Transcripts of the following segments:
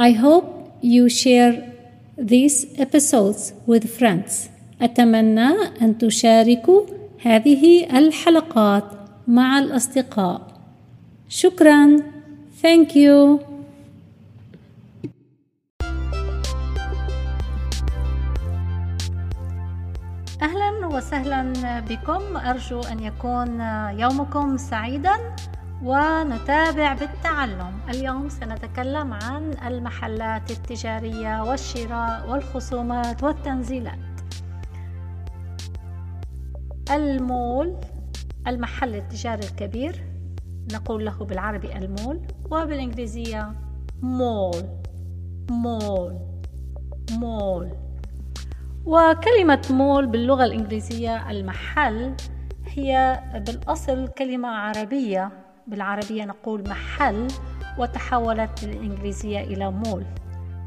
I hope you share these episodes with friends. أتمنى أن تشاركوا هذه الحلقات مع الأصدقاء. شكرا. Thank you. أهلا وسهلا بكم أرجو أن يكون يومكم سعيدا ونتابع بالتعلم. اليوم سنتكلم عن المحلات التجارية والشراء والخصومات والتنزيلات. المول المحل التجاري الكبير نقول له بالعربي المول وبالإنجليزية مول. مول. مول. وكلمة مول باللغة الإنجليزية المحل هي بالأصل كلمة عربية. بالعربية نقول محل وتحولت بالإنجليزية إلى مول.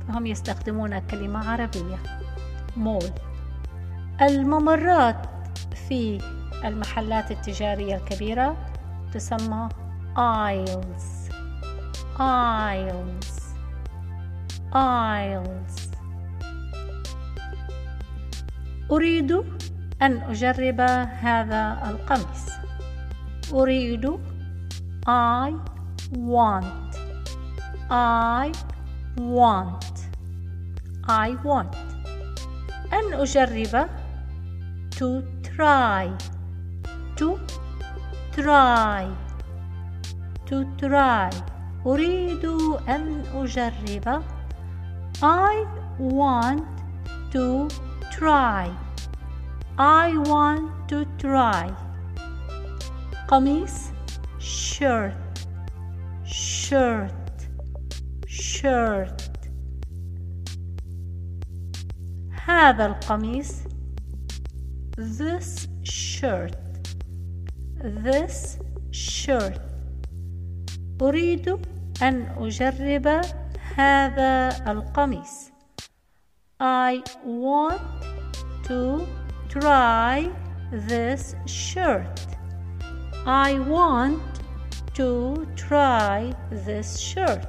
فهم يستخدمون كلمة عربية مول. الممرات في المحلات التجارية الكبيرة تسمى aisles aisles aisles. أريد أن أجرب هذا القميص. أريد I want I want I want أن أجرب to try to try to try أريد أن أجرب I want to try I want to try قميص shirt shirt shirt هذا القميص this shirt this shirt أريد أن أجرب هذا القميص I want to try this shirt I want to try this shirt.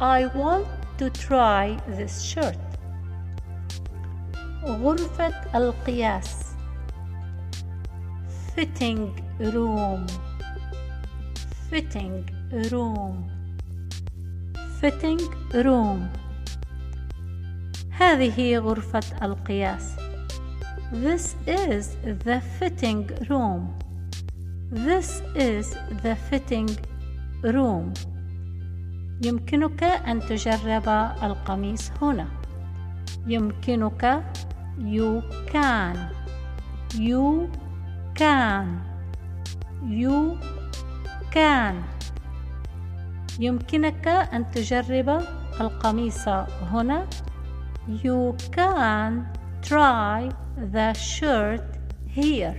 I want to try this shirt. غرفة القياس fitting room fitting room fitting room هذه غرفة القياس This is the fitting room This is the fitting room. يمكنك أن تجرب القميص هنا. يمكنك you can you can you can يمكنك أن تجرب القميص هنا. You can try the shirt here.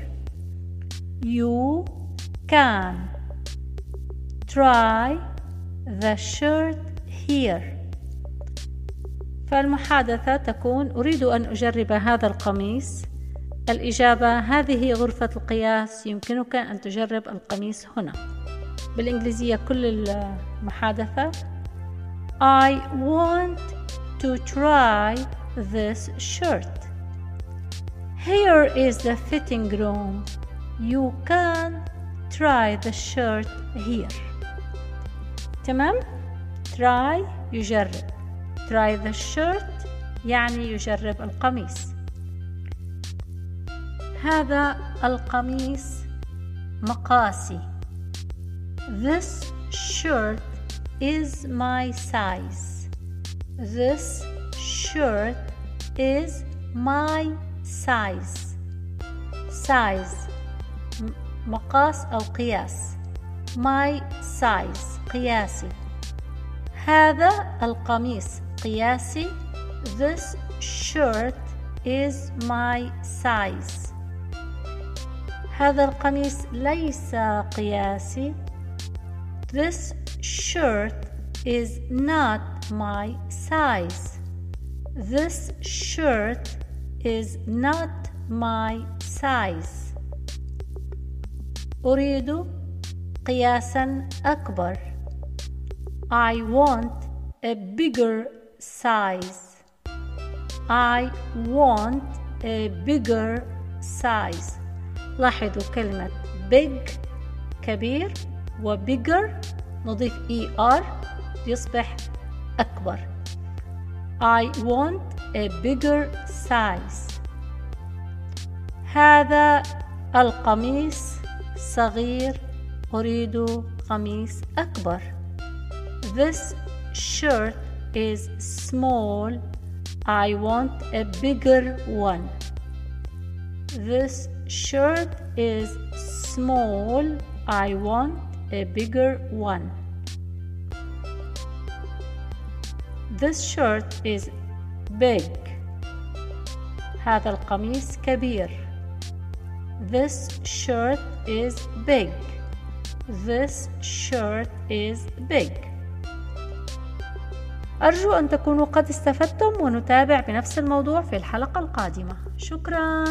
You can try the shirt here. فالمحادثة تكون أريد أن أجرب هذا القميص. الإجابة هذه غرفة القياس. يمكنك أن تجرب القميص هنا. بالإنجليزية كل المحادثة. I want to try this shirt. Here is the fitting room. You can try the shirt here تمام try يجرب try the shirt يعني يجرب القميص هذا القميص مقاسي this shirt is my size this shirt is my size size مقاس أو قياس my size قياسي هذا القميص قياسي this shirt is my size هذا القميص ليس قياسي this shirt is not my size this shirt is not my size أريد قياسا أكبر I want a bigger size. I want a bigger size. لاحظوا كلمة big كبير و bigger نضيف er يصبح أكبر. I want a bigger size. هذا القميص صغير أريد قميص أكبر. This shirt is small. I want a bigger one. This shirt is small. I want a bigger one. This shirt is big. هذا القميص كبير. This shirt is big. This shirt is big. أرجو أن تكونوا قد استفدتم ونتابع بنفس الموضوع في الحلقة القادمة. شكراً.